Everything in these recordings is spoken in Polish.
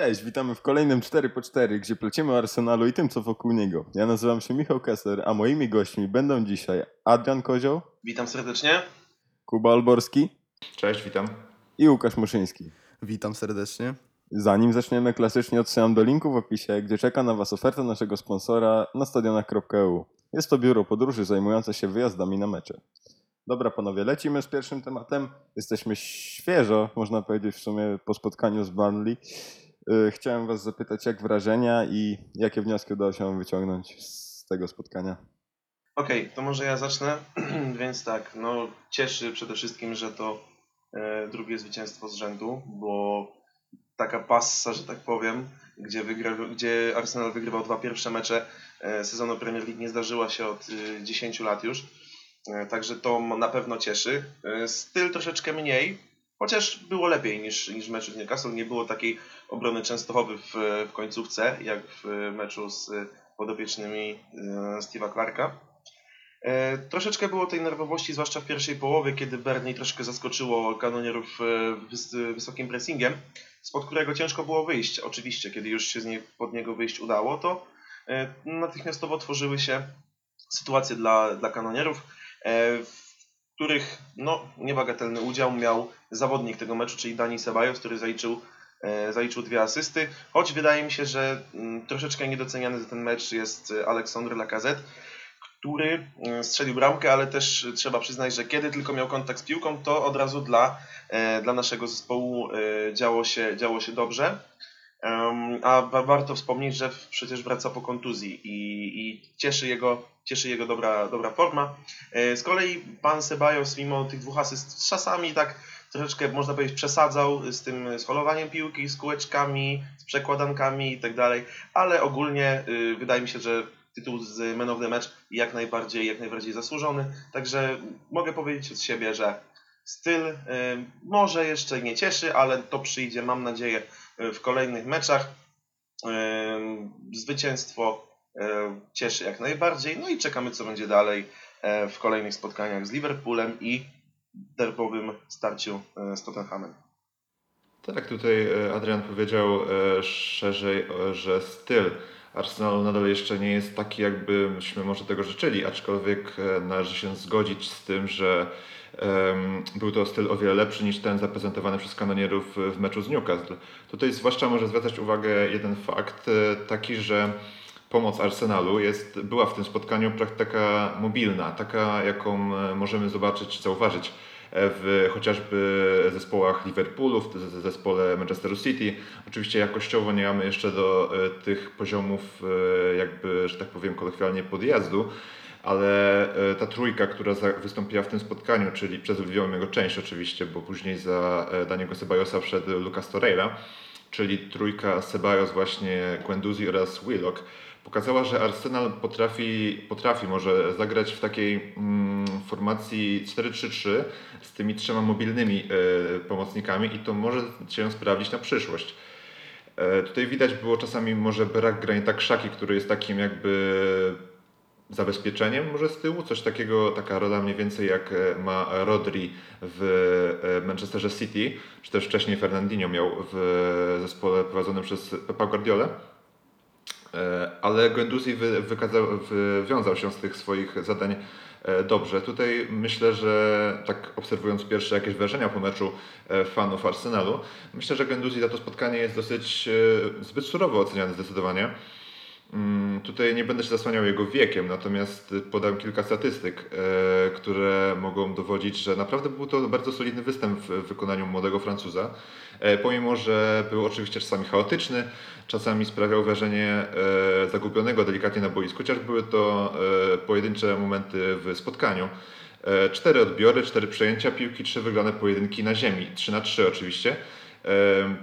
Cześć, witamy w kolejnym 4 po 4 gdzie plecimy o Arsenalu i tym, co wokół niego. Ja nazywam się Michał Kessler, a moimi gośćmi będą dzisiaj Adrian Kozioł, Witam serdecznie. Kuba Alborski Cześć, witam. i Łukasz Muszyński. Witam serdecznie. Zanim zaczniemy, klasycznie odsyłam do linku w opisie, gdzie czeka na Was oferta naszego sponsora na stadionach.eu. Jest to biuro podróży zajmujące się wyjazdami na mecze. Dobra panowie, lecimy z pierwszym tematem. Jesteśmy świeżo, można powiedzieć w sumie po spotkaniu z Burnley. Yy, Chciałem Was zapytać, jak wrażenia i jakie wnioski udało się wyciągnąć z tego spotkania. Okej, to może ja zacznę. Więc tak, no cieszy przede wszystkim, że to e, drugie zwycięstwo z rzędu, bo taka passa, że tak powiem, gdzie, wygra, gdzie Arsenal wygrywał dwa pierwsze mecze e, sezonu Premier League nie zdarzyła się od e, 10 lat już. E, także to na pewno cieszy. E, styl troszeczkę mniej, chociaż było lepiej niż, niż w meczu z Newcastle. Nie było takiej obrony Częstochowy w, w końcówce, jak w meczu z podopiecznymi e, Steve'a Clarka. E, Troszeczkę było tej nerwowości, zwłaszcza w pierwszej połowie, kiedy Burnley troszkę zaskoczyło kanonierów e, wys- wysokim pressingiem, spod którego ciężko było wyjść. Oczywiście, kiedy już się z nie, pod niego wyjść udało, to e, natychmiastowo tworzyły się sytuacje dla, dla kanonierów, e, których no, niebagatelny udział miał zawodnik tego meczu, czyli Dani Ceballos, który zaliczył, e, zaliczył dwie asysty, choć wydaje mi się, że mm, troszeczkę niedoceniany za ten mecz jest e, Alexandre Lacazette, który e, strzelił bramkę, ale też trzeba przyznać, że kiedy tylko miał kontakt z piłką, to od razu dla, dla naszego zespołu działo się, działo się dobrze. A wa- warto wspomnieć, że przecież wraca po kontuzji i, i cieszy jego, cieszy jego dobra, dobra forma. E, Z kolei pan Ceballos, mimo tych dwóch asyst z czasami tak troszeczkę można powiedzieć przesadzał z tym scholowaniem piłki, z kółeczkami, z przekładankami i tak dalej, ale ogólnie y, wydaje mi się, że tytuł z Man of the Match jak najbardziej, jak najbardziej zasłużony. Także mogę powiedzieć od siebie, że styl y, może jeszcze nie cieszy, ale to przyjdzie, mam nadzieję, y, w kolejnych meczach. Zwycięstwo cieszy jak najbardziej. No i czekamy, co będzie dalej y, w kolejnych spotkaniach z Liverpoolem i derbowym starciu y, z Tottenhamem. Tak, tutaj e, Adrian powiedział e, szerzej, e, że styl Arsenalu nadal jeszcze nie jest taki, jakbyśmy może tego życzyli, aczkolwiek e, należy się zgodzić z tym, że był to styl o wiele lepszy niż ten zaprezentowany przez kanonierów w meczu z Newcastle. Tutaj zwłaszcza może zwracać uwagę jeden fakt, e, taki, że pomoc Arsenalu jest, była w tym spotkaniu taka mobilna, taka jaką e, możemy zobaczyć czy zauważyć e, w chociażby zespołach Liverpoolu, w zespole Manchesteru City. Oczywiście jakościowo nie mamy jeszcze do e, tych poziomów jakby, że tak powiem kolokwialnie podjazdu, ale ta trójka, która wystąpiła w tym spotkaniu, czyli przez jego część oczywiście, bo później za Daniego Ceballosa wszedł Lucas Torreira, czyli trójka Ceballos właśnie Guendouzi oraz Willock, pokazała, że Arsenal potrafi, potrafi może zagrać w takiej mm, formacji 4-3-3 z tymi trzema mobilnymi e, pomocnikami i to może się sprawdzić na przyszłość. E, tutaj widać było czasami może brak Granita Krzaki, który jest takim jakby zabezpieczeniem może z tyłu, coś takiego, taka rola mniej więcej jak e, ma Rodri w Manchesterze City, czy też wcześniej Fernandinho miał w zespole prowadzonym przez Pepa Guardiola. E, Ale Guendouzi wy, wykazał, wywiązał się z tych swoich zadań e, dobrze. Tutaj myślę, że tak obserwując pierwsze jakieś wrażenia po meczu e, fanów Arsenalu, myślę, że Guendouzi za to spotkanie jest dosyć zbyt surowo oceniany zdecydowanie. Mm, Tutaj nie będę się zasłaniał jego wiekiem, natomiast podam kilka statystyk, e, które mogą dowodzić, że naprawdę był to bardzo solidny występ w wykonaniu młodego Francuza. E, Pomimo, że był oczywiście czasami chaotyczny, czasami sprawiał wrażenie e, zagubionego delikatnie na boisku, chociaż były to pojedyncze momenty w spotkaniu. Cztery odbiory, cztery przejęcia piłki, trzy wygrane pojedynki na ziemi, 3 na 3 oczywiście.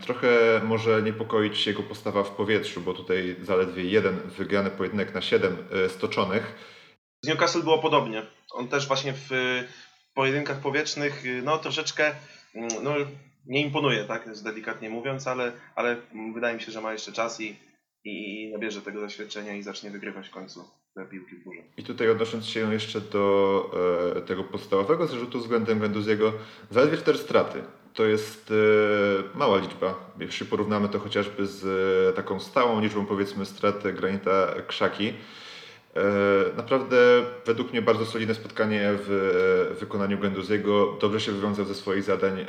Trochę może niepokoić jego postawa w powietrzu, bo tutaj zaledwie jeden wygrany pojedynek na siedem e, stoczonych. Z Newcastle było podobnie. On też właśnie w y, pojedynkach powietrznych y, no troszeczkę mm, no, nie imponuje, tak delikatnie mówiąc, ale, ale wydaje mi się, że ma jeszcze czas i, i, nabierze tego doświadczenia i zacznie wygrywać w końcu te piłki w górze. I tutaj odnosząc się jeszcze do e, tego podstawowego zarzutu względem Guendouziego, zaledwie cztery straty. To jest e, mała liczba. Jeśli porównamy to chociażby z e, taką stałą liczbą, powiedzmy, strat Granita Krzaki. E, Naprawdę według mnie bardzo solidne spotkanie w wykonaniu Genduziego. Dobrze się wywiązał ze swoich zadań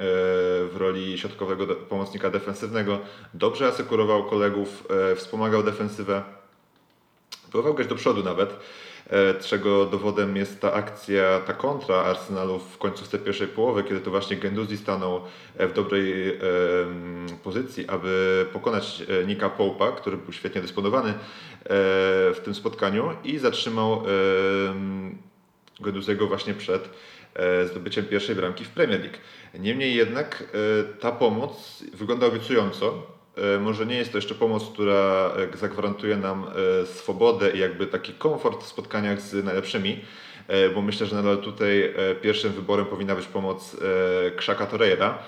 w roli środkowego pomocnika defensywnego. Dobrze asekurował kolegów, wspomagał defensywę. Próbował grać do przodu nawet, czego dowodem jest ta akcja, ta kontra Arsenalu w końcówce pierwszej połowy, kiedy to właśnie Genduzi stanął e, w dobrej pozycji, aby pokonać e, Nika Pope'a, który był świetnie dysponowany e, w tym spotkaniu i zatrzymał Genduziego właśnie przed e, zdobyciem pierwszej bramki w Premier League. Niemniej jednak e, ta pomoc wygląda obiecująco. E, Może nie jest to jeszcze pomoc, która e, zagwarantuje nam e, swobodę i jakby taki komfort w spotkaniach z najlepszymi, bo myślę, że nadal tutaj pierwszym wyborem powinna być pomoc Krzaka Torreira.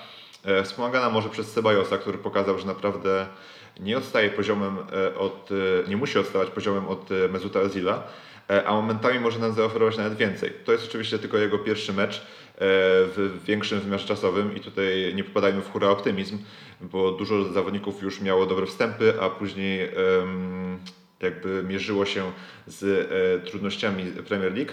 Wspomagana może przez Ceballosa, który pokazał, że naprawdę nie odstaje poziomem od, nie musi odstawać poziomem od Mezuta Özila, e, a momentami może nam zaoferować nawet więcej. To jest oczywiście tylko jego pierwszy mecz e, w większym wymiarze czasowym i tutaj nie popadajmy w hura optymizm, bo dużo zawodników już miało dobre wstępy, a później jakby mierzyło się z e, trudnościami Premier League.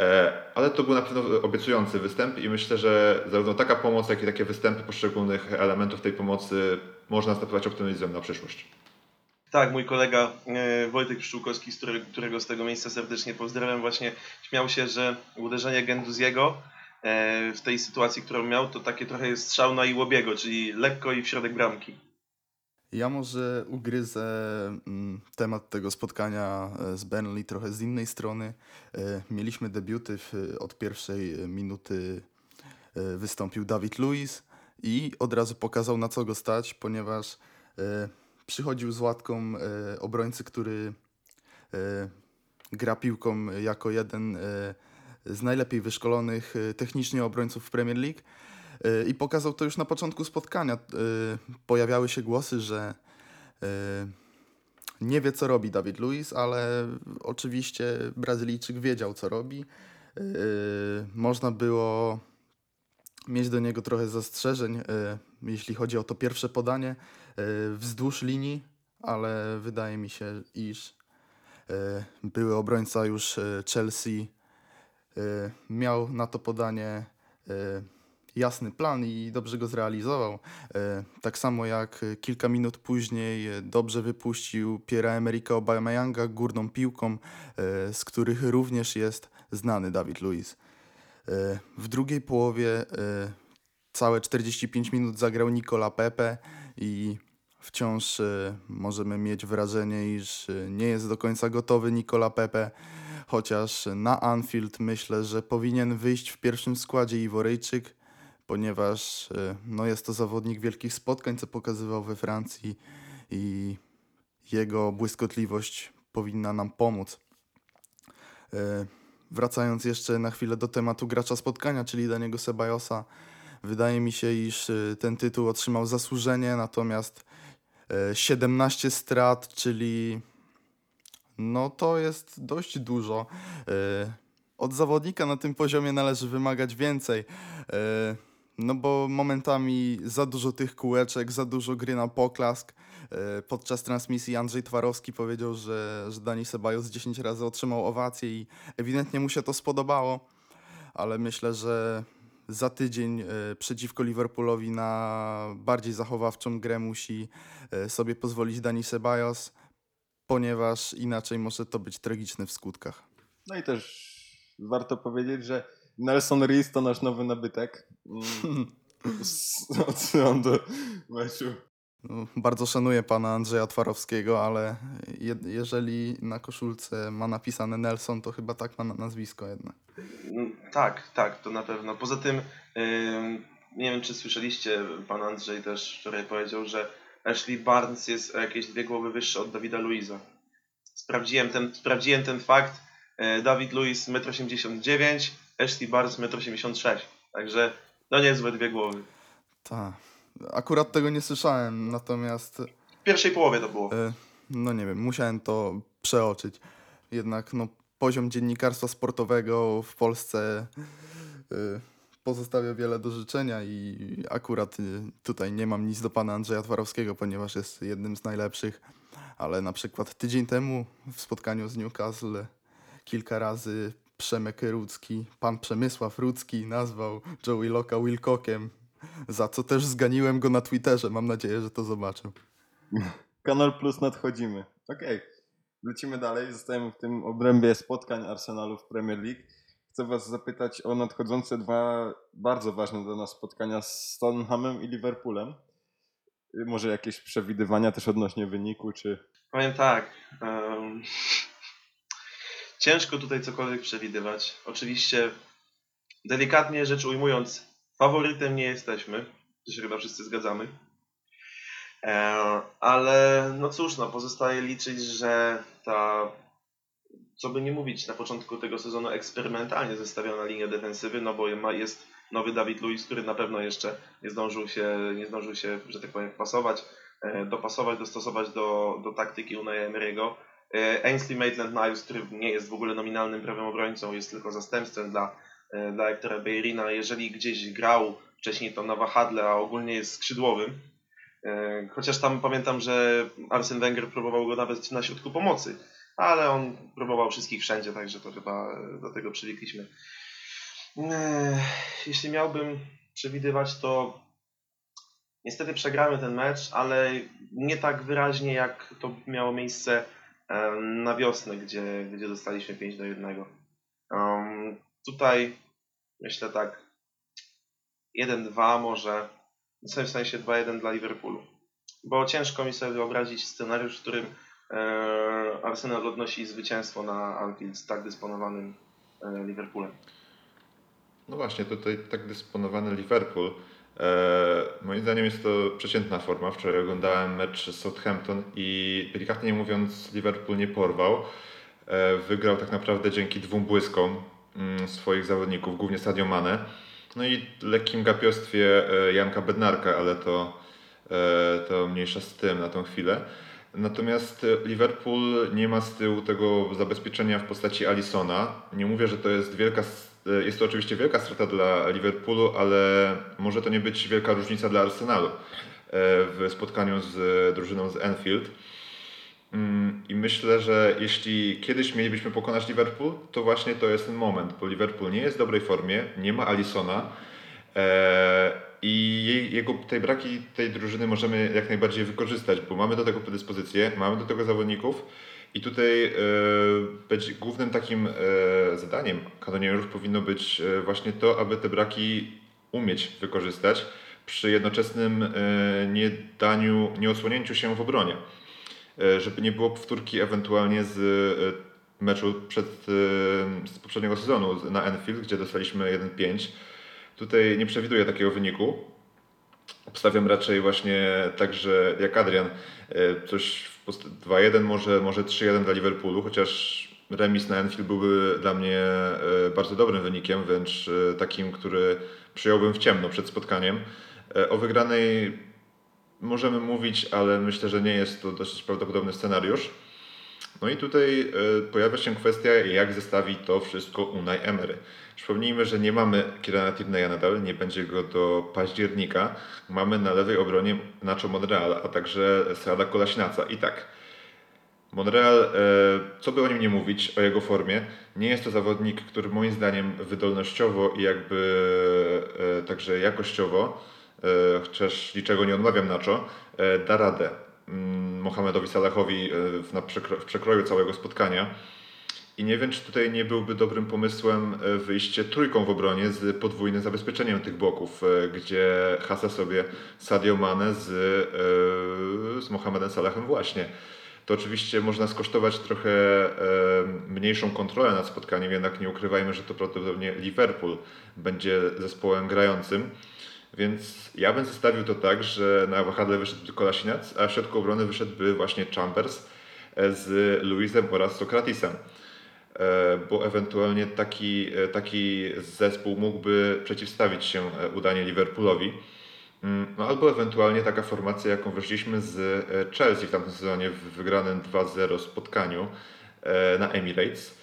E, Ale to był na pewno obiecujący występ i myślę, że zarówno taka pomoc, jak i takie występy poszczególnych elementów tej pomocy można nastawiać optymizmem na przyszłość. Tak, mój kolega e, Wojtek Pszczółkowski, którego, z tego miejsca serdecznie pozdrawiam, właśnie śmiał się, że uderzenie Genduziego e, w tej sytuacji, którą miał, to takie trochę jest strzał na Iłobiego, czyli lekko i w środek bramki. Ja może ugryzę mm, temat tego spotkania e, z Burnley trochę z innej strony. Mieliśmy debiuty, od pierwszej minuty wystąpił Dawid Luiz i od razu pokazał na co go stać, ponieważ przychodził z łatką e, obrońcy, który e, gra piłką jako jeden e, z najlepiej wyszkolonych e, technicznie obrońców w Premier League. E, I pokazał to już na początku spotkania. E, Pojawiały się głosy, że nie wie, co robi Dawid Luiz, ale oczywiście Brazylijczyk wiedział, co robi. Można było mieć do niego trochę zastrzeżeń, jeśli chodzi o to pierwsze podanie wzdłuż linii, ale wydaje mi się, iż e, były obrońca już e, Chelsea e, miał na to podanie e, jasny plan i dobrze go zrealizował. E, Tak samo jak e, kilka minut później e, dobrze wypuścił Pierre-Emerick Aubameyanga górną piłką, e, z których również jest znany Dawid Luiz. E, W drugiej połowie e, całe 45 minut zagrał Nicola Pepe i wciąż e, możemy mieć wrażenie, iż e, nie jest do końca gotowy Nicola Pepe, chociaż na Anfield myślę, że powinien wyjść w pierwszym składzie Iworyjczyk, ponieważ e, no, jest to zawodnik wielkich spotkań, co pokazywał we Francji i jego błyskotliwość powinna nam pomóc. Wracając jeszcze na chwilę do tematu gracza spotkania, czyli Daniego Sebajosa, wydaje mi się, iż e, ten tytuł otrzymał zasłużenie, natomiast e, 17 strat, czyli no to jest dość dużo. E, Od zawodnika na tym poziomie należy wymagać więcej. E, No bo momentami za dużo tych kółeczek, za dużo gry na poklask. E, Podczas transmisji Andrzej Twarowski powiedział, że, że Dani Sebajos 10 razy otrzymał owację i ewidentnie mu się to spodobało, ale myślę, że za tydzień e, przeciwko Liverpoolowi na bardziej zachowawczą grę musi e, sobie pozwolić Dani Sebajos, ponieważ inaczej może to być tragiczne w skutkach. No i też warto powiedzieć, że Nelson Rees to nasz nowy nabytek. Mm, Odsyłam do meczu. No, bardzo szanuję pana Andrzeja Twarowskiego, ale je, jeżeli na koszulce ma napisane Nelson, to chyba tak ma na nazwisko jednak. Mm, Tak, tak, to na pewno. Poza tym, ym, nie wiem czy słyszeliście, pan Andrzej też wczoraj powiedział, że Ashley Barnes jest jakieś dwie głowy wyższy od Dawida Luiza. Sprawdziłem ten, sprawdziłem ten fakt. E, Dawid Luiz 1,89 m, Ashley Barnes 1,86 m. Także no niezłe dwie głowy. Tak. Akurat tego nie słyszałem, natomiast W pierwszej połowie to było. e, no nie wiem, musiałem to przeoczyć. Jednak no, poziom dziennikarstwa sportowego w Polsce e, pozostawia wiele do życzenia i akurat y, tutaj nie mam nic do pana Andrzeja Twarowskiego, ponieważ jest jednym z najlepszych, ale na przykład tydzień temu w spotkaniu z Newcastle kilka razy Przemek Rudzki, pan Przemysław Rudzki nazwał Joey Locka Wilcockiem, za co też zganiłem go na Twitterze. Mam nadzieję, że to zobaczył. Kanal Plus nadchodzimy. Okej. Lecimy dalej. Zostajemy w tym obrębie spotkań Arsenalu w Premier League. Chcę Was zapytać o nadchodzące dwa bardzo ważne dla nas spotkania z Tottenhamem i Liverpoolem. Może jakieś przewidywania też odnośnie wyniku, czy Powiem tak. em, ciężko tutaj cokolwiek przewidywać. Oczywiście, delikatnie rzecz ujmując, faworytem nie jesteśmy. To się chyba wszyscy zgadzamy. E, ale no cóż, no, pozostaje liczyć, że ta, co by nie mówić, na początku tego sezonu eksperymentalnie zestawiona linia defensywy, no bo jest nowy Dawid Luiz, który na pewno jeszcze nie zdążył się, nie zdążył się że tak powiem, wpasować e, dopasować, dostosować do, do taktyki Unai Emery'ego. E, Ainsley Maitland-Niles, który nie jest w ogóle nominalnym prawym obrońcą, jest tylko zastępstwem dla, dla Hectora Beirina. Jeżeli gdzieś grał wcześniej to na wahadle, a ogólnie jest skrzydłowym, e, chociaż tam pamiętam, że Arsene Wenger próbował go nawet na środku pomocy, ale on próbował wszystkich wszędzie, także to chyba e, do tego przywykliśmy. E, Jeśli miałbym przewidywać, to Niestety przegramy ten mecz, ale nie tak wyraźnie jak to miało miejsce na wiosnę, gdzie, gdzie dostaliśmy 5 do 1. Um, tutaj myślę tak 1-2 może, w sensie 2-1 dla Liverpoolu. Bo ciężko mi sobie wyobrazić scenariusz, w którym e, Arsenal odnosi zwycięstwo na Anfield z tak dysponowanym e, Liverpoolem. No właśnie, tutaj tak dysponowany Liverpool. E, moim zdaniem jest to przeciętna forma. Wczoraj oglądałem mecz z Southampton i delikatnie mówiąc Liverpool nie porwał. Wygrał tak naprawdę dzięki dwóm błyskom swoich zawodników, głównie Sadio Mane. No i lekkim gapiostwie e, Janka Bednarka, ale to, e, to mniejsza z tym na tą chwilę. Natomiast e, Liverpool nie ma z tyłu tego zabezpieczenia w postaci Alisona. Nie mówię, że to jest wielka, jest to oczywiście wielka strata dla Liverpoolu, ale może to nie być wielka różnica dla Arsenalu w spotkaniu z drużyną z Anfield. Mm, I myślę, że jeśli kiedyś mielibyśmy pokonać Liverpool, to właśnie to jest ten moment, bo Liverpool nie jest w dobrej formie, nie ma Alisona e, i jego tej braki tej drużyny możemy jak najbardziej wykorzystać, bo mamy do tego predyspozycje, mamy do tego zawodników i tutaj e, być głównym takim e, zadaniem kanonierów powinno być właśnie to, aby te braki umieć wykorzystać przy jednoczesnym e, niedaniu, nieosłonięciu się w obronie żeby nie było powtórki ewentualnie z e, meczu przed, e, z poprzedniego sezonu na Enfield, gdzie dostaliśmy 1-5. Tutaj nie przewiduję takiego wyniku. Obstawiam raczej właśnie tak, że jak Adrian, e, coś w post- 2-1, może, może 3-1 dla Liverpoolu, chociaż remis na Enfield byłby dla mnie e, bardzo dobrym wynikiem, wręcz e, takim, który przyjąłbym w ciemno przed spotkaniem. E, O wygranej możemy mówić, ale myślę, że nie jest to dosyć prawdopodobny scenariusz. No i tutaj e, pojawia się kwestia, jak zestawi to wszystko Unai Emery. Przypomnijmy, że nie mamy Kirana Tierney'a nadal, nie będzie go do października. Mamy na lewej obronie Nacho Monreal, a także Srada Kolaśnaca. I tak, Monreal, e, co by o nim nie mówić, o jego formie, nie jest to zawodnik, który moim zdaniem wydolnościowo i jakby e, także jakościowo, chociaż niczego nie odmawiam Nacho, e, da radę mm, Mohamedowi Salahowi e, w, przekro- w przekroju całego spotkania. I nie wiem, czy tutaj nie byłby dobrym pomysłem e, wyjście trójką w obronie z podwójnym zabezpieczeniem tych boków, e, gdzie hasa sobie Sadio Mane z, e, z Mohamedem Salahem właśnie. To oczywiście można skosztować trochę e, mniejszą kontrolę nad spotkaniem, jednak nie ukrywajmy, że to prawdopodobnie Liverpool będzie zespołem grającym. Więc ja bym zestawił to tak, że na wahadle wyszedłby Kolasinac, a w środku obrony wyszedłby właśnie Chambers e, z Luizem oraz Sokratisem. E, Bo ewentualnie taki, e, taki zespół mógłby przeciwstawić się udanie Liverpoolowi. Mm, No albo ewentualnie taka formacja, jaką wyszliśmy z Chelsea w tamtym sezonie w wygranym 2-0 spotkaniu na Emirates.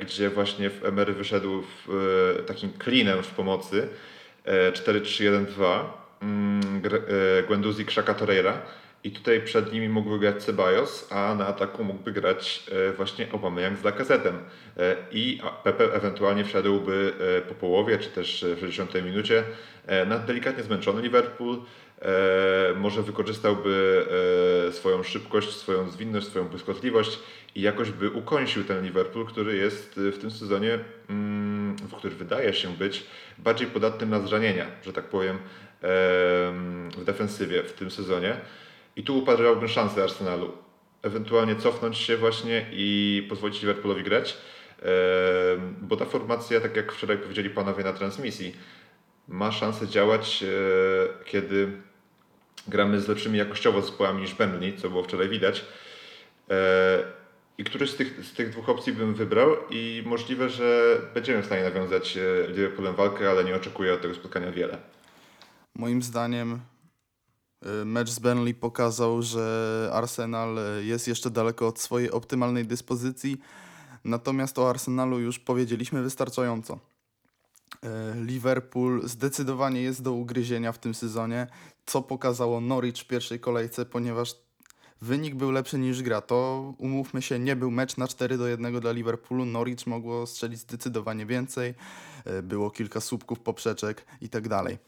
gdzie właśnie w Emery wyszedł w, takim cleanem w pomocy 4-3-1-2 mm, e, Guendouzi Krzaka Torreira. I tutaj przed nimi mógłby grać Ceballos, a na ataku mógłby grać e, właśnie Aubameyang z Lacazette'em. E, i Pepe ewentualnie wszedłby po połowie czy też w 60 minucie. Na delikatnie zmęczony Liverpool. Może wykorzystałby swoją szybkość, swoją zwinność, swoją błyskotliwość i jakoś by ukończył ten Liverpool, który jest w tym sezonie, mm, w który wydaje się być bardziej podatnym na zranienia, że tak powiem, em, w defensywie w tym sezonie. I tu upatrywałbym szansę Arsenalu. Ewentualnie cofnąć się właśnie i pozwolić Liverpoolowi grać, bo ta formacja, tak jak wczoraj powiedzieli panowie na transmisji, ma szansę działać, e, kiedy gramy z lepszymi jakościowo zespołami niż Burnley, co było wczoraj widać. E, I któryś z tych, z tych dwóch opcji bym wybrał i możliwe, że będziemy w stanie nawiązać e, Liverpoolem walkę, ale nie oczekuję od tego spotkania wiele. Moim zdaniem y, mecz z Burnley pokazał, że Arsenal y, jest jeszcze daleko od swojej optymalnej dyspozycji, natomiast o Arsenalu już powiedzieliśmy wystarczająco. Liverpool zdecydowanie jest do ugryzienia w tym sezonie, co pokazało Norwich w pierwszej kolejce, ponieważ wynik był lepszy niż gra. To umówmy się, nie był mecz na 4 do 1 dla Liverpoolu. Norwich mogło strzelić zdecydowanie więcej. Y, Było kilka słupków, poprzeczek i tak dalej.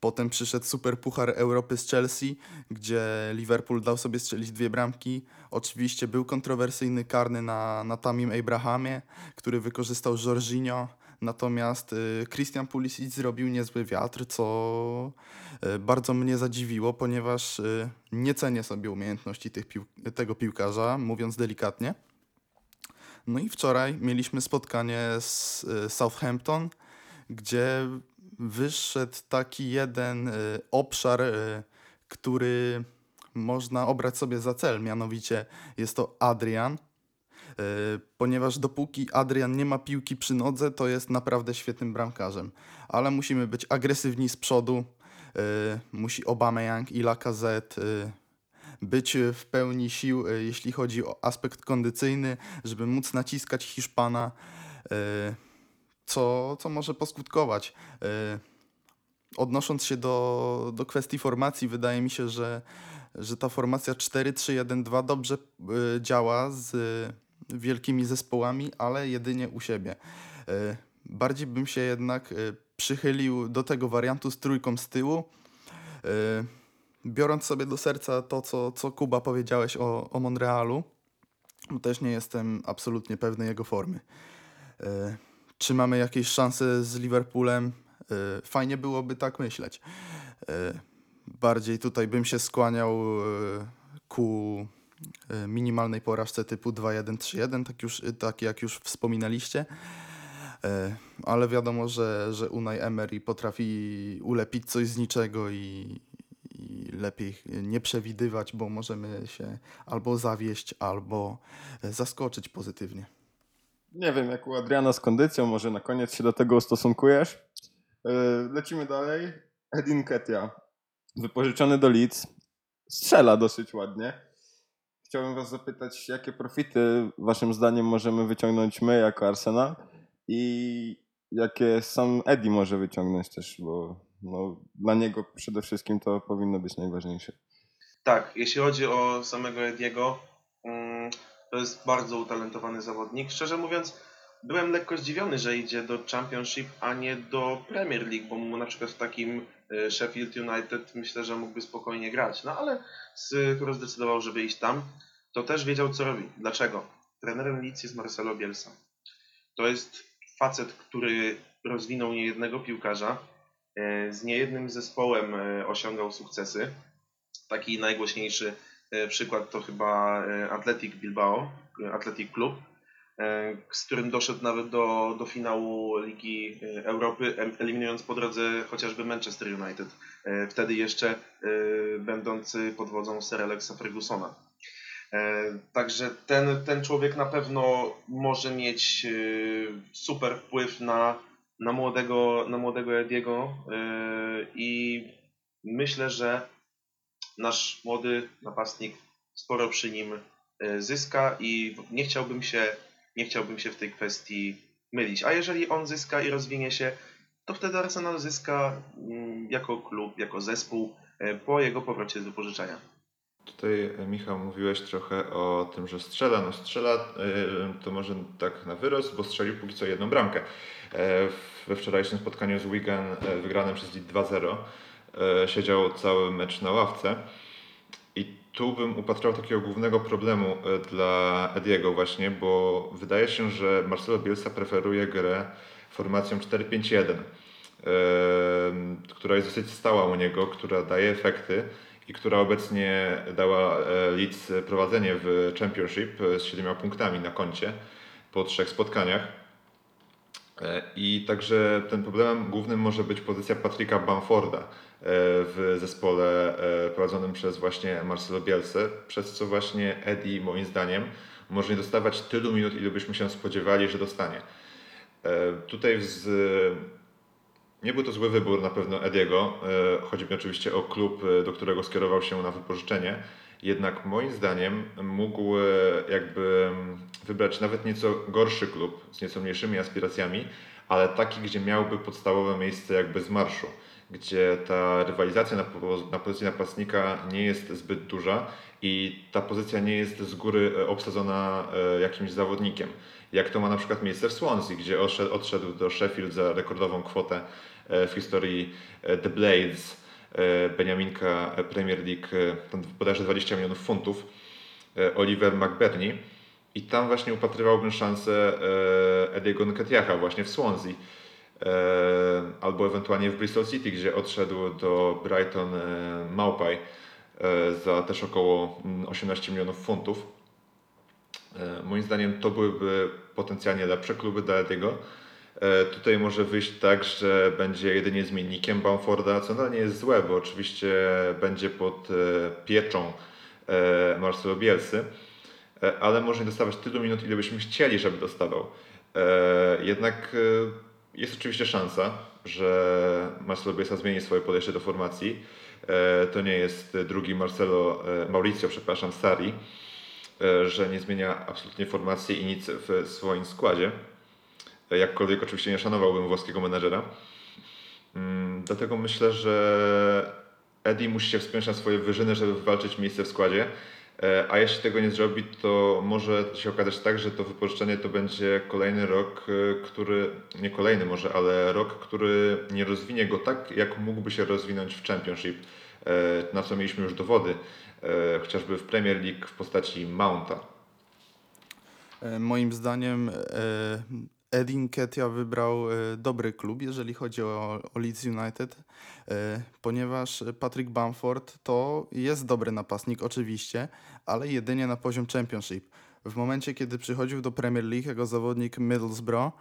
Potem przyszedł Super Puchar Europy z Chelsea, gdzie Liverpool dał sobie strzelić dwie bramki. Oczywiście był kontrowersyjny karny na, na Tamim Abrahamie, który wykorzystał Jorginho. Natomiast y, Christian Pulisic zrobił niezły wiatr, co y, bardzo mnie zadziwiło, ponieważ y, nie cenię sobie umiejętności pił- tego piłkarza, mówiąc delikatnie. No i wczoraj mieliśmy spotkanie z Southampton, gdzie wyszedł taki jeden obszar, który można obrać sobie za cel, mianowicie jest to Adrian. Y, Ponieważ dopóki Adrian nie ma piłki przy nodze, to jest naprawdę świetnym bramkarzem. Ale musimy być agresywni z przodu. y, Musi Aubameyang i Lacazette y, być w pełni sił, jeśli chodzi o aspekt kondycyjny, żeby móc naciskać Hiszpana, co, co może poskutkować. Odnosząc się do, do kwestii formacji, wydaje mi się, że, że ta formacja 4-3-1-2 dobrze działa z wielkimi zespołami, ale jedynie u siebie. Y, Bardziej bym się jednak y, przychylił do tego wariantu z trójką z tyłu. Y, Biorąc sobie do serca to, co, co Kuba powiedziałeś o, o Monrealu, bo też nie jestem absolutnie pewny jego formy. Czy mamy jakieś szanse z Liverpoolem? Fajnie byłoby tak myśleć. Bardziej tutaj bym się skłaniał ku minimalnej porażce typu 2-1-3-1, tak, już, tak jak już wspominaliście. Y, Ale wiadomo, że, że Unai Emery potrafi ulepić coś z niczego i, i lepiej nie przewidywać, bo możemy się albo zawieść, albo e, zaskoczyć pozytywnie. Nie wiem, jak u Adriana z kondycją, może na koniec się do tego ustosunkujesz. Lecimy dalej. Edin Ketia, wypożyczony do Leeds, strzela dosyć ładnie. Chciałbym was zapytać, jakie profity waszym zdaniem możemy wyciągnąć my jako Arsenal i jakie sam Eddie może wyciągnąć też, bo no, dla niego przede wszystkim to powinno być najważniejsze. Tak, jeśli chodzi o samego Ediego, mm, to jest bardzo utalentowany zawodnik. Szczerze mówiąc, byłem lekko zdziwiony, że idzie do Championship, a nie do Premier League, bo mu na przykład w takim Sheffield United myślę, że mógłby spokojnie grać. No ale skoro zdecydował, żeby iść tam, to też wiedział, co robi. Dlaczego? Trenerem Leeds jest Marcelo Bielsa. To jest facet, który rozwinął niejednego piłkarza, y, z niejednym zespołem y, osiągał sukcesy. Taki najgłośniejszy e, przykład to chyba e, Athletic Bilbao, e, Athletic Club, e, z którym doszedł nawet do, do finału Ligi e, Europy, eliminując po drodze chociażby Manchester United, e, wtedy jeszcze e, będący pod wodzą Sir Alexa Fergusona. E, Także ten, ten człowiek na pewno może mieć e, super wpływ na, na, młodego, na młodego Ediego e, i myślę, że nasz młody napastnik sporo przy nim e, zyska i nie chciałbym się nie chciałbym się w tej kwestii mylić. A jeżeli on zyska i rozwinie się, to wtedy Arsenal zyska mm, jako klub, jako zespół e, po jego powrocie z wypożyczenia. Tutaj, e, Michał, mówiłeś trochę o tym, że strzela. No strzela e, to może tak na wyrost, bo strzelił póki co jedną bramkę. We wczorajszym spotkaniu z Wigan wygranym przez Leeds 2-0 e, siedział cały mecz na ławce. Tu bym upatrywał takiego głównego problemu e, dla Ediego właśnie, bo wydaje się, że Marcelo Bielsa preferuje grę formacją 4-5-1, e, która jest dosyć stała u niego, która daje efekty i która obecnie dała e, Leeds prowadzenie w Championship e, z 7 punktami na koncie po trzech spotkaniach. E, I także ten problemem głównym może być pozycja Patryka Bamforda e, w zespole e, prowadzonym przez właśnie Marcelo Bielsę, przez co właśnie Eddie moim zdaniem może nie dostawać tylu minut, ile byśmy się spodziewali, że dostanie. Tutaj z, nie był to zły wybór na pewno Ediego. Chodzi mi oczywiście o klub, do którego skierował się na wypożyczenie. Jednak moim zdaniem mógł e, jakby mm, wybrać nawet nieco gorszy klub z nieco mniejszymi aspiracjami, ale taki, gdzie miałby podstawowe miejsce jakby z marszu, gdzie ta rywalizacja na, na pozycji napastnika nie jest zbyt duża i ta pozycja nie jest z góry e, obsadzona e, jakimś zawodnikiem. Jak to ma na przykład miejsce w Swansea, gdzie odszedł, do Sheffield za rekordową kwotę w historii The Blades, Beniaminka e, Premier League, e, tam bodajże 20 milionów funtów, e, Oliver McBurney. I tam właśnie upatrywałbym szansę e, Ediego Nketiaha właśnie w Swansea. E, albo ewentualnie w Bristol City, gdzie odszedł do Brighton e, Maupai e, za też około mm, 18 milionów funtów. E, Moim zdaniem to byłyby potencjalnie lepsze kluby dla Ediego. E, Tutaj może wyjść tak, że będzie jedynie zmiennikiem Bamforda, co nadal nie jest złe, bo oczywiście będzie pod e, pieczą e, Marcelo Bielsy, ale może nie dostawać tylu minut, ile byśmy chcieli, żeby dostawał. Jednak jest oczywiście szansa, że Marcelo Bielsa zmieni swoje podejście do formacji. To nie jest drugi Marcelo, Mauricio, przepraszam, Sari, że nie zmienia absolutnie formacji i nic w swoim składzie. Jakkolwiek oczywiście nie szanowałbym włoskiego menedżera. Mm, Dlatego myślę, że Eddie musi się wspiąć na swoje wyżyny, żeby wywalczyć miejsce w składzie. E, A jeśli tego nie zrobi, to może się okazać tak, że to wypożyczenie to będzie kolejny rok, e, który, nie kolejny może, ale rok, który nie rozwinie go tak, jak mógłby się rozwinąć w Championship, e, na co mieliśmy już dowody, chociażby w Premier League w postaci Mounta. Moim zdaniem e, Eddie Nketiah wybrał e, dobry klub, jeżeli chodzi o, o Leeds United, e, ponieważ Patrick Bamford to jest dobry napastnik oczywiście, ale jedynie na poziom Championship. W momencie, kiedy przychodził do Premier League jako zawodnik Middlesbrough,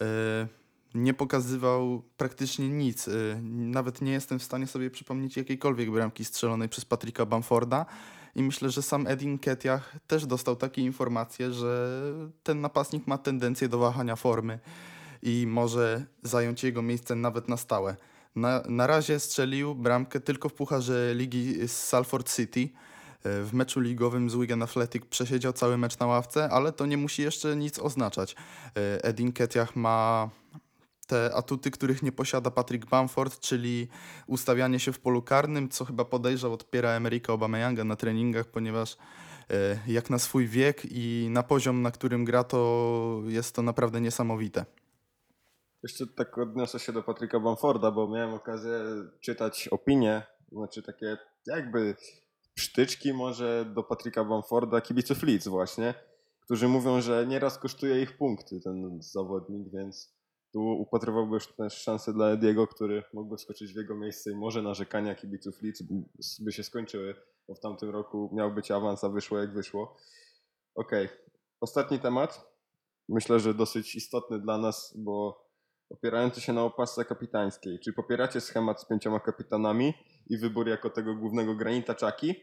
e, nie pokazywał praktycznie nic. Nawet nie jestem w stanie sobie przypomnieć jakiejkolwiek bramki strzelonej przez Patricka Bamforda. I myślę, że sam Edin Ketiach też dostał takie informacje, że ten napastnik ma tendencję do wahania formy i może zająć jego miejsce nawet na stałe. Na, na razie strzelił bramkę tylko w pucharze ligi z Salford City. E, W meczu ligowym z Wigan Athletic przesiedział cały mecz na ławce, ale to nie musi jeszcze nic oznaczać. E, Edin Ketiach ma te atuty, których nie posiada Patrick Bamford, czyli ustawianie się w polu karnym, co chyba podejrzał od Piera Emerika Aubameyanga na treningach, ponieważ e, jak na swój wiek i na poziom, na którym gra, to jest to naprawdę niesamowite. Jeszcze tak odniosę się do Patryka Bamforda, bo miałem okazję czytać opinie, znaczy takie jakby psztyczki może do Patryka Bamforda, kibiców Leeds właśnie, którzy mówią, że nieraz kosztuje ich punkty ten zawodnik, więc tu upatrywałby też szansę dla Ediego, który mógłby wskoczyć w jego miejsce i może narzekania kibiców Leeds by się skończyły, bo w tamtym roku miał być awans, a wyszło jak wyszło. Okej, ostatni temat. Myślę, że dosyć istotny dla nas, bo opierający się na opasce kapitańskiej. Czy popieracie schemat z pięcioma kapitanami i wybór jako tego głównego granita czaki?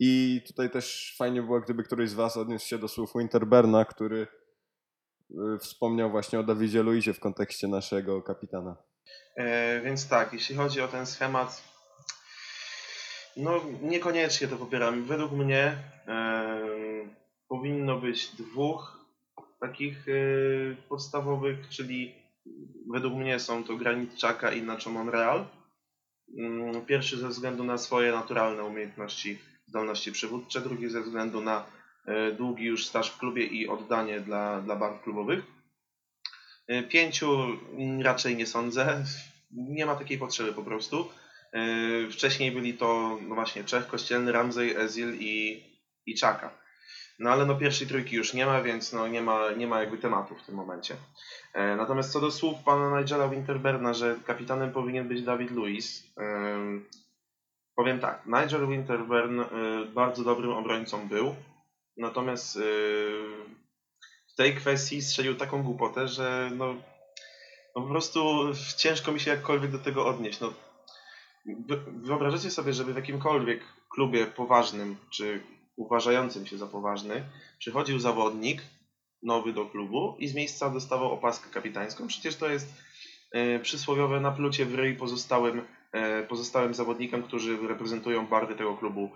I tutaj też fajnie było, gdyby któryś z Was odniósł się do słów Winterberna, który wspomniał właśnie o Dawidzie Luizie w kontekście naszego kapitana. E, więc tak, jeśli chodzi o ten schemat, no niekoniecznie to popieram. Według mnie e, powinno być dwóch takich y, podstawowych, czyli według mnie są to Granit Xhaka i Nacho Monreal. Mm, Pierwszy ze względu na swoje naturalne umiejętności, zdolności przywódcze, drugi ze względu na y, długi już staż w klubie i oddanie dla, dla barw klubowych. Y, Pięciu raczej nie sądzę, nie ma takiej potrzeby po prostu. Y, Wcześniej byli to no właśnie Czech, Kościelny, Ramsey, Ezil i, i Czaka. No ale no pierwszej trójki już nie ma, więc no nie ma, nie ma jakby tematu w tym momencie. E, Natomiast co do słów pana Nigela Winterberna, że kapitanem powinien być David em, powiem tak, Nigel Winterburn y, bardzo dobrym obrońcą był, natomiast y, w tej kwestii strzelił taką głupotę, że no, no po prostu ciężko mi się jakkolwiek do tego odnieść. No, wy- wyobrażacie sobie, żeby w jakimkolwiek klubie poważnym, czy uważającym się za poważny, przychodził zawodnik nowy do klubu i z miejsca dostawał opaskę kapitańską. Przecież to jest e, przysłowiowe naplucie w ryj pozostałym, e, pozostałym zawodnikom, którzy reprezentują barwy tego klubu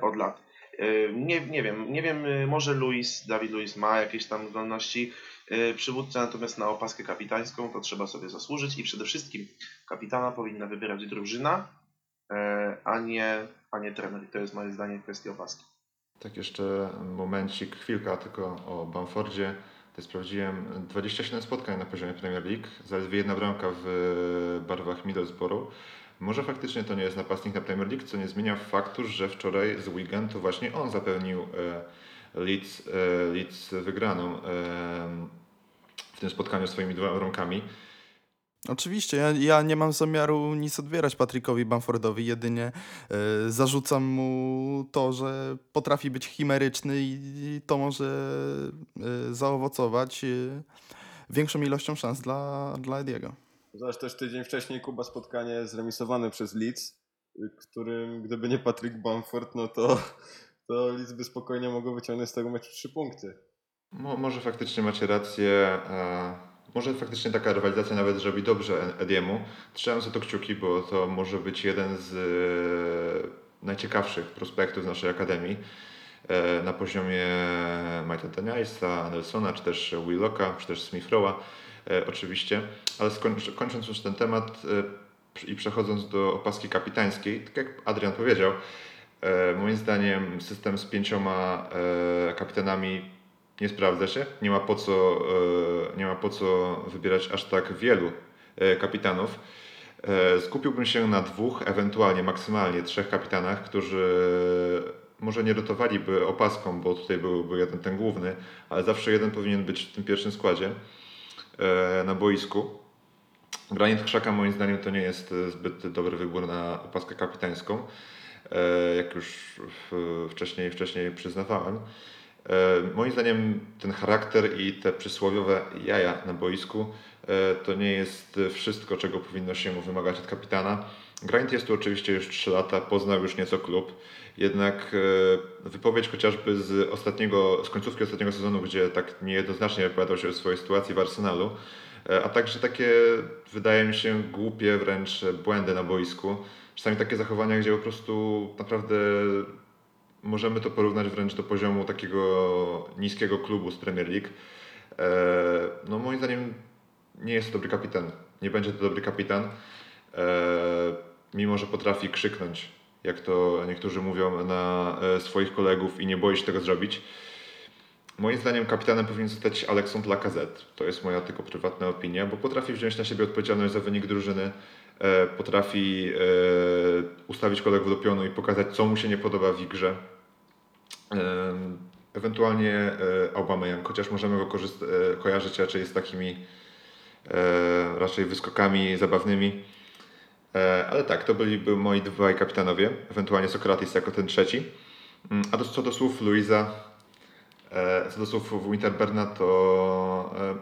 od lat. E, nie, nie wiem, nie wiem, e, może Luis, Dawid Luis ma jakieś tam zdolności e, przywódcze, natomiast na opaskę kapitańską to trzeba sobie zasłużyć i przede wszystkim kapitana powinna wybierać drużyna, e, a nie, a nie trener. I to jest moje zdanie w kwestii opaski. Tak jeszcze momencik, chwilka tylko o Bamfordzie. To sprawdziłem 27 spotkań na poziomie Premier League, zaledwie jedna bramka w barwach Middlesbrough. Może faktycznie to nie jest napastnik na Premier League, co nie zmienia faktu, że wczoraj z weekend to właśnie on zapewnił e, Leeds, e, Leeds wygraną e, w tym spotkaniu swoimi dwoma bramkami. Oczywiście, ja, ja nie mam zamiaru nic odbierać Patrickowi Bamfordowi, jedynie e, zarzucam mu to, że potrafi być chimeryczny i, i to może e, zaowocować e, większą ilością szans dla, dla Ediego. Zobacz też tydzień wcześniej Kuba spotkanie zremisowane przez Leeds, y, którym gdyby nie Patrick Bamford, no to, to Leeds by spokojnie mogło wyciągnąć z tego meczu trzy punkty. Mo, może faktycznie macie rację. E, może faktycznie taka rywalizacja nawet zrobi dobrze Ediemu. Trzymam za to kciuki, bo to może być jeden z e, najciekawszych prospektów z naszej akademii. E, na poziomie Mike'a Danielsa, Nelsona, czy też Willocka, czy też Smith Rowa e, oczywiście. Ale skończ, kończąc już ten temat e, i przechodząc do opaski kapitańskiej, tak jak Adrian powiedział, e, moim zdaniem system z pięcioma e, kapitanami nie sprawdza się. Nie ma po co, e, nie ma po co wybierać aż tak wielu e, kapitanów. E, Skupiłbym się na dwóch, ewentualnie maksymalnie trzech kapitanach, którzy może nie rotowaliby opaską, bo tutaj byłby jeden ten główny, ale zawsze jeden powinien być w tym pierwszym składzie e, na boisku. Granit Krzaka moim zdaniem to nie jest e, zbyt dobry wybór na opaskę kapitańską, e, jak już wcześniej, wcześniej przyznawałem. E, Moim zdaniem ten charakter i te przysłowiowe jaja na boisku e, to nie jest wszystko, czego powinno się wymagać od kapitana. Grant jest tu oczywiście już 3 lata, poznał już nieco klub, jednak e, wypowiedź chociażby z ostatniego, z końcówki ostatniego sezonu, gdzie tak niejednoznacznie wypowiadał się o swojej sytuacji w Arsenalu, e, a także takie, wydaje mi się, głupie wręcz błędy na boisku. Czasami takie zachowania, gdzie po prostu naprawdę możemy to porównać wręcz do poziomu takiego niskiego klubu z Premier League. E, No moim zdaniem nie jest to dobry kapitan. Nie będzie to dobry kapitan. Mimo, że potrafi krzyknąć, jak to niektórzy mówią, na e, swoich kolegów i nie boi się tego zrobić. Moim zdaniem kapitanem powinien zostać Alexandre Lacazette. To jest moja tylko prywatna opinia, bo potrafi wziąć na siebie odpowiedzialność za wynik drużyny, e, potrafi e, ustawić kolegów do pionu i pokazać, co mu się nie podoba w grze. Ewentualnie Aubameyang, chociaż możemy go kojarzyć raczej z takimi raczej wyskokami zabawnymi. E, Ale tak, to byliby moi dwaj kapitanowie, ewentualnie Sokrates jako ten trzeci. Mm, A do, co do słów Luisa, e, co do słów Winterberna, to e,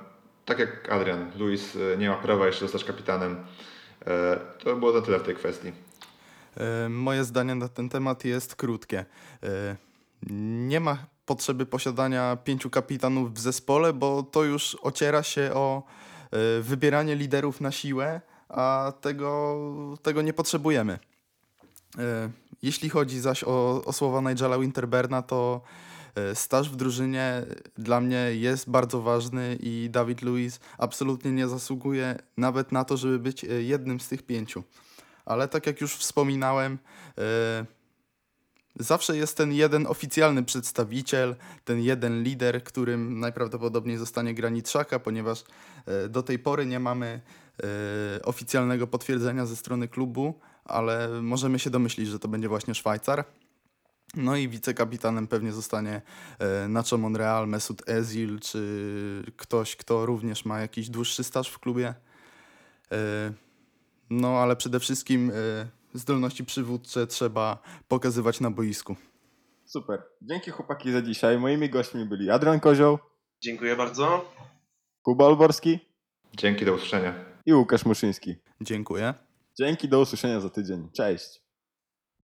tak jak Adrian, Luis nie ma prawa jeszcze zostać kapitanem. To było na tyle w tej kwestii. Moje zdanie na ten temat jest krótkie. Nie ma potrzeby posiadania pięciu kapitanów w zespole, bo to już ociera się o wybieranie liderów na siłę, a tego, tego nie potrzebujemy. E, Jeśli chodzi zaś o, o słowa Nigela Winterberna, to E, Staż w drużynie dla mnie jest bardzo ważny i Dawid Luiz absolutnie nie zasługuje nawet na to, żeby być e, jednym z tych pięciu. Ale tak jak już wspominałem, zawsze jest ten jeden oficjalny przedstawiciel, ten jeden lider, którym najprawdopodobniej zostanie Granitrzaka, ponieważ e, do tej pory nie mamy e, oficjalnego potwierdzenia ze strony klubu, ale możemy się domyślić, że to będzie właśnie Szwajcar. No i wicekapitanem pewnie zostanie e, Nacho Monreal, Mesut Ezil, czy ktoś, kto również ma jakiś dłuższy staż w klubie. No ale przede wszystkim zdolności przywódcze trzeba pokazywać na boisku. Super. Dzięki chłopaki za dzisiaj. Moimi gośćmi byli Adrian Kozioł, Dziękuję bardzo. Kuba Olborski Dzięki, do usłyszenia. i Łukasz Muszyński. Dziękuję. Dzięki, do usłyszenia za tydzień. Cześć.